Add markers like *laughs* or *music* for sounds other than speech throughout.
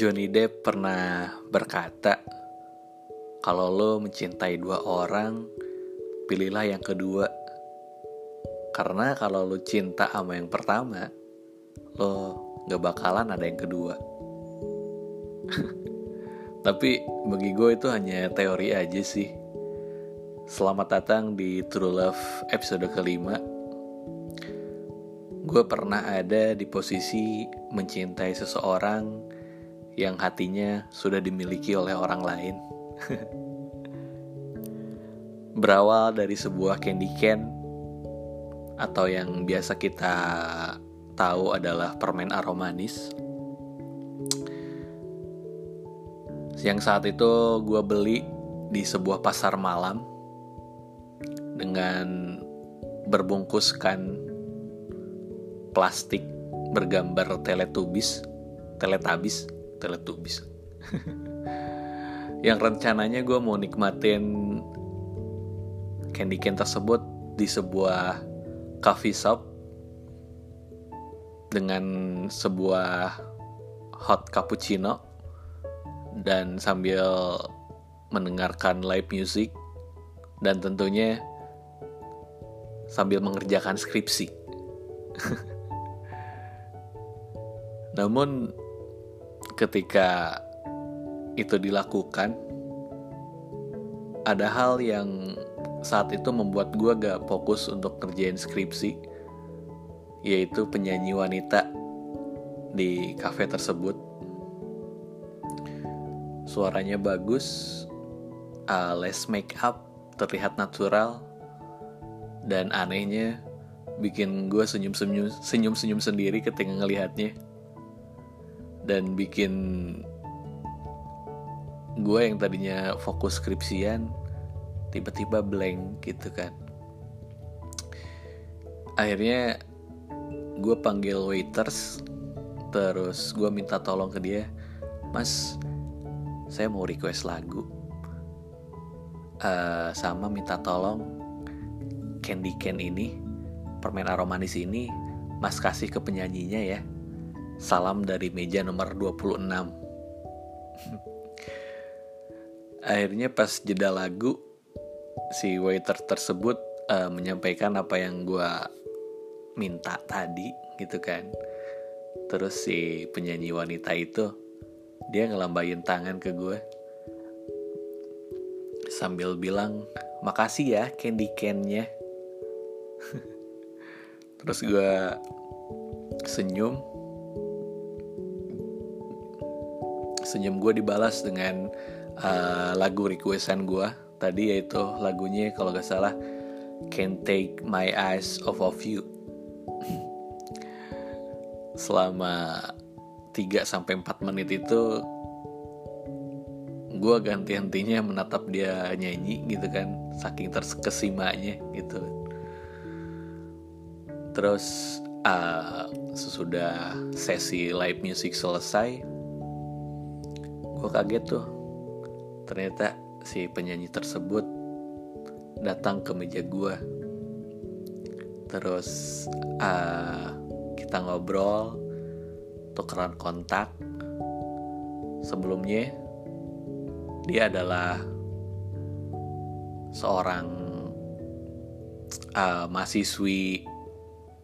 Johnny Depp pernah berkata, kalau lo mencintai dua orang, pilihlah yang kedua. Karena kalau lo cinta sama yang pertama, lo gak bakalan ada yang kedua. *laughs* Tapi bagi gue itu hanya teori aja sih. Selamat datang di True Love episode kelima. Gue pernah ada di posisi mencintai seseorang yang hatinya sudah dimiliki oleh orang lain. *laughs* Berawal dari sebuah candy can atau yang biasa kita tahu adalah permen aromanis. Yang saat itu gue beli di sebuah pasar malam dengan berbungkuskan plastik bergambar teletubis, teletabis, teletubis. yang rencananya gue mau nikmatin candy cane tersebut di sebuah coffee shop dengan sebuah hot cappuccino dan sambil mendengarkan live music dan tentunya sambil mengerjakan skripsi. *laughs* Namun ketika itu dilakukan, ada hal yang saat itu membuat gue gak fokus untuk kerjain skripsi, yaitu penyanyi wanita di kafe tersebut. Suaranya bagus, uh, less make up, terlihat natural, dan anehnya bikin gue senyum-senyum senyum-senyum sendiri ketika ngelihatnya dan bikin gue yang tadinya fokus skripsian tiba-tiba blank gitu kan. Akhirnya gue panggil waiters terus gue minta tolong ke dia mas saya mau request lagu. Uh, sama minta tolong candy can ini permen aromanis ini mas kasih ke penyanyinya ya salam dari meja nomor 26 akhirnya pas jeda lagu si waiter tersebut uh, menyampaikan apa yang gue minta tadi gitu kan. Terus si penyanyi wanita itu dia ngelambain tangan ke gue sambil bilang makasih ya candy can-nya *laughs* terus gue senyum senyum gue dibalas dengan uh, lagu requestan gue tadi yaitu lagunya kalau gak salah Can't Take My Eyes Off of You. *laughs* Selama 3 sampai 4 menit itu gue ganti-gantinya menatap dia nyanyi gitu kan saking terkesimanya gitu. Terus uh, sesudah sesi live music selesai gue kaget tuh ternyata si penyanyi tersebut datang ke meja gue terus uh, kita ngobrol tukeran kontak. Sebelumnya dia adalah seorang uh, mahasiswi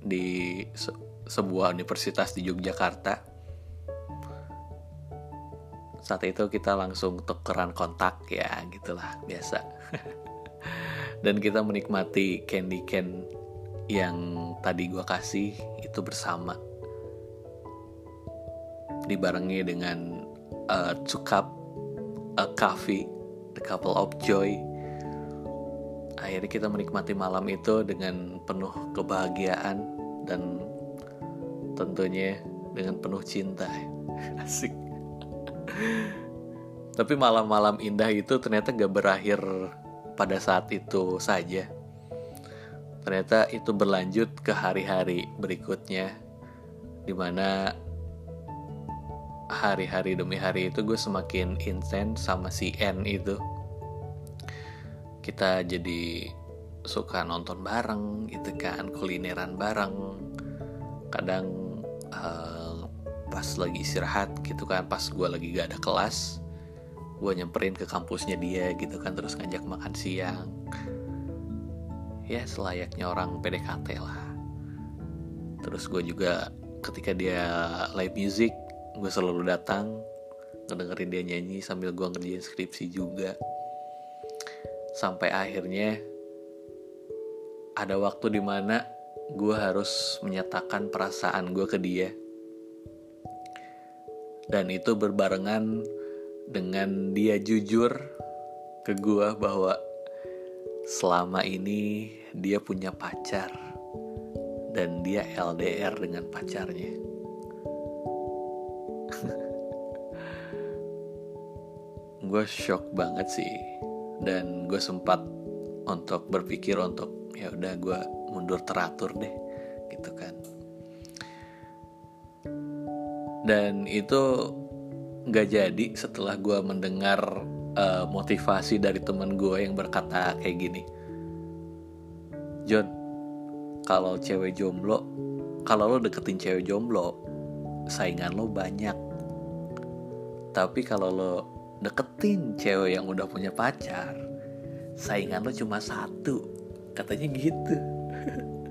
di se sebuah universitas di Yogyakarta. Saat itu kita langsung tukeran kontak ya, gitulah biasa. *laughs* Dan kita menikmati candy can yang tadi gue kasih itu bersama dibarengi dengan uh, two a coffee, the couple of joy. Akhirnya kita menikmati malam itu dengan penuh kebahagiaan dan tentunya dengan penuh cinta. *laughs* Asik. Tapi malam-malam indah itu ternyata gak berakhir pada saat itu saja. Ternyata itu berlanjut ke hari-hari berikutnya, di mana hari-hari demi hari itu gue semakin intens sama si N itu kita jadi suka nonton bareng gitu kan kulineran bareng kadang uh, pas lagi istirahat gitu kan pas gue lagi gak ada kelas gue nyamperin ke kampusnya dia gitu kan terus ngajak makan siang. Ya selayaknya orang PDKT lah. Terus gue juga ketika dia live music gue selalu datang ngedengerin dia nyanyi sambil gue ngerjain skripsi juga. Sampai akhirnya ada waktu di mana gue harus menyatakan perasaan gue ke dia dan itu berbarengan dengan dia jujur ke gue bahwa selama ini dia punya pacar dan dia LDR dengan pacarnya. *laughs* gue shock banget sih dan gue sempat untuk berpikir untuk ya udah gue mundur teratur deh gitu kan dan itu nggak jadi setelah gue mendengar uh, motivasi dari temen gue yang berkata kayak gini. John kalau cewek jomblo kalau lo deketin cewek jomblo saingan lo banyak. Tapi kalau lo deketin cewek yang udah punya pacar saingan lo cuma satu. Katanya gitu.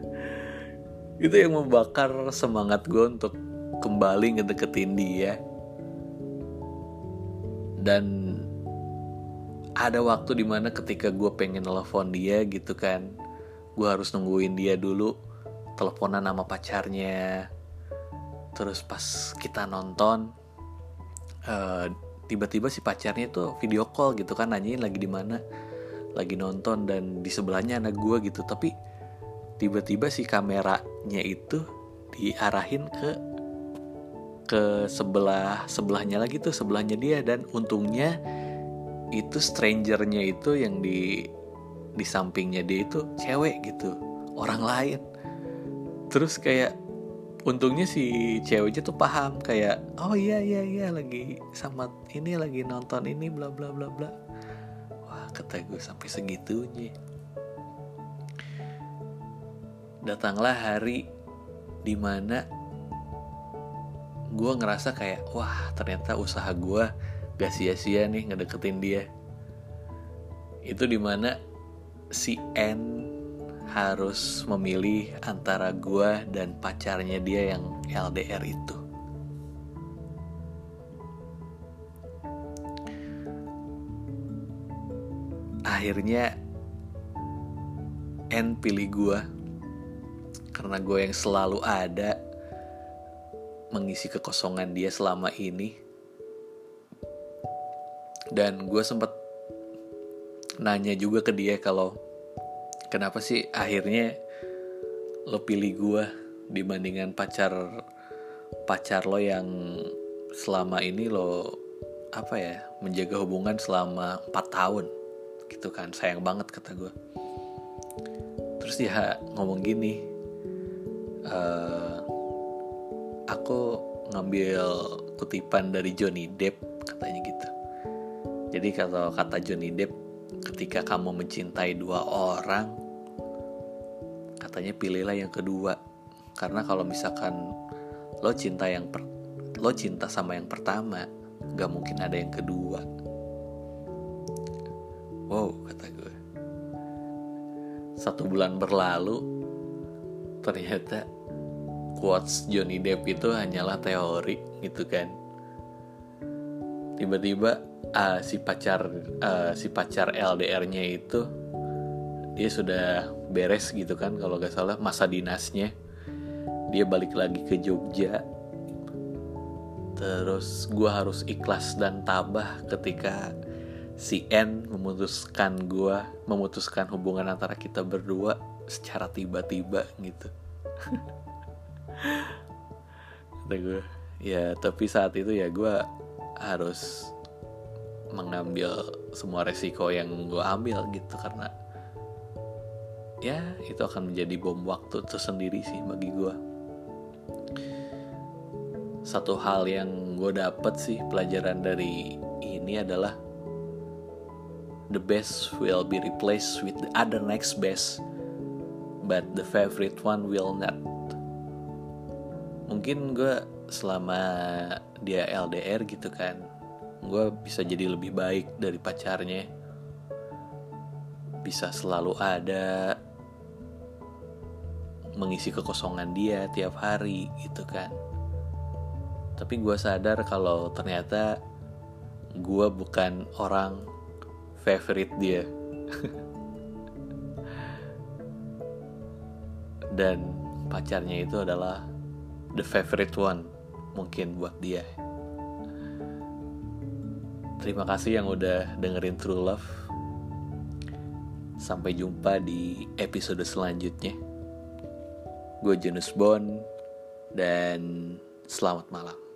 *laughs* Itu yang membakar semangat gue untuk kembali ngedeketin dia. Dan ada waktu di mana ketika gue pengen telepon dia gitu kan gue harus nungguin dia dulu teleponan sama pacarnya. Terus pas kita nonton uh, tiba-tiba si pacarnya tuh video call gitu kan nanyain lagi di mana lagi nonton dan di sebelahnya anak gue gitu. Tapi tiba-tiba si kameranya itu diarahin ke ke sebelah sebelahnya lagi tuh sebelahnya dia. Dan untungnya itu strangernya itu yang di di sampingnya dia itu cewek gitu orang lain. Terus kayak untungnya si ceweknya tuh paham kayak oh iya iya iya lagi sama ini lagi nonton ini bla bla bla bla. Wah kata gue sampai segitunya. Datanglah hari di mana gue ngerasa kayak wah ternyata usaha gue gak sia-sia nih ngedeketin dia. Itu di mana si N harus memilih antara gue dan pacarnya dia yang LDR itu. Akhirnya N pilih gue karena gue yang selalu ada mengisi kekosongan dia selama ini. Dan gue sempet nanya juga ke dia kalau kenapa sih akhirnya lo pilih gue dibandingkan pacar pacar lo yang selama ini lo apa ya menjaga hubungan selama 4 tahun. Gitu kan sayang banget kata gue terus dia ngomong gini uh, aku ngambil kutipan dari Johnny Depp katanya gitu. Jadi kalau kata Johnny Depp ketika kamu mencintai dua orang katanya pilihlah yang kedua. Karena kalau misalkan lo cinta yang per, lo cinta sama yang pertama gak mungkin ada yang kedua. Wow kata gue. Satu bulan berlalu ternyata quotes Johnny Depp itu hanyalah teori gitu kan. Tiba-tiba uh, si pacar uh, si pacar LDR-nya itu dia sudah beres gitu kan kalau gak salah masa dinasnya. Dia balik lagi ke Jogja. Terus gue harus ikhlas dan tabah ketika si N memutuskan gue memutuskan hubungan antara kita berdua secara tiba-tiba gitu *laughs* kata gue. Ya tapi saat itu ya gue harus mengambil semua resiko yang gue ambil gitu karena ya itu akan menjadi bom waktu tersendiri sih bagi gue. Satu hal yang gue dapet sih pelajaran dari ini adalah the best will be replaced with the other next best but the favorite one will not mungkin gue selama dia LDR gitu kan gue bisa jadi lebih baik dari pacarnya. Bisa selalu ada mengisi kekosongan dia tiap hari gitu kan. Tapi gue sadar kalau ternyata gue bukan orang favorite dia. *laughs* Dan pacarnya itu adalah the favorite one mungkin buat dia. Terima kasih yang udah dengerin True Love. Sampai jumpa di episode selanjutnya. Gue Janus Bond dan selamat malam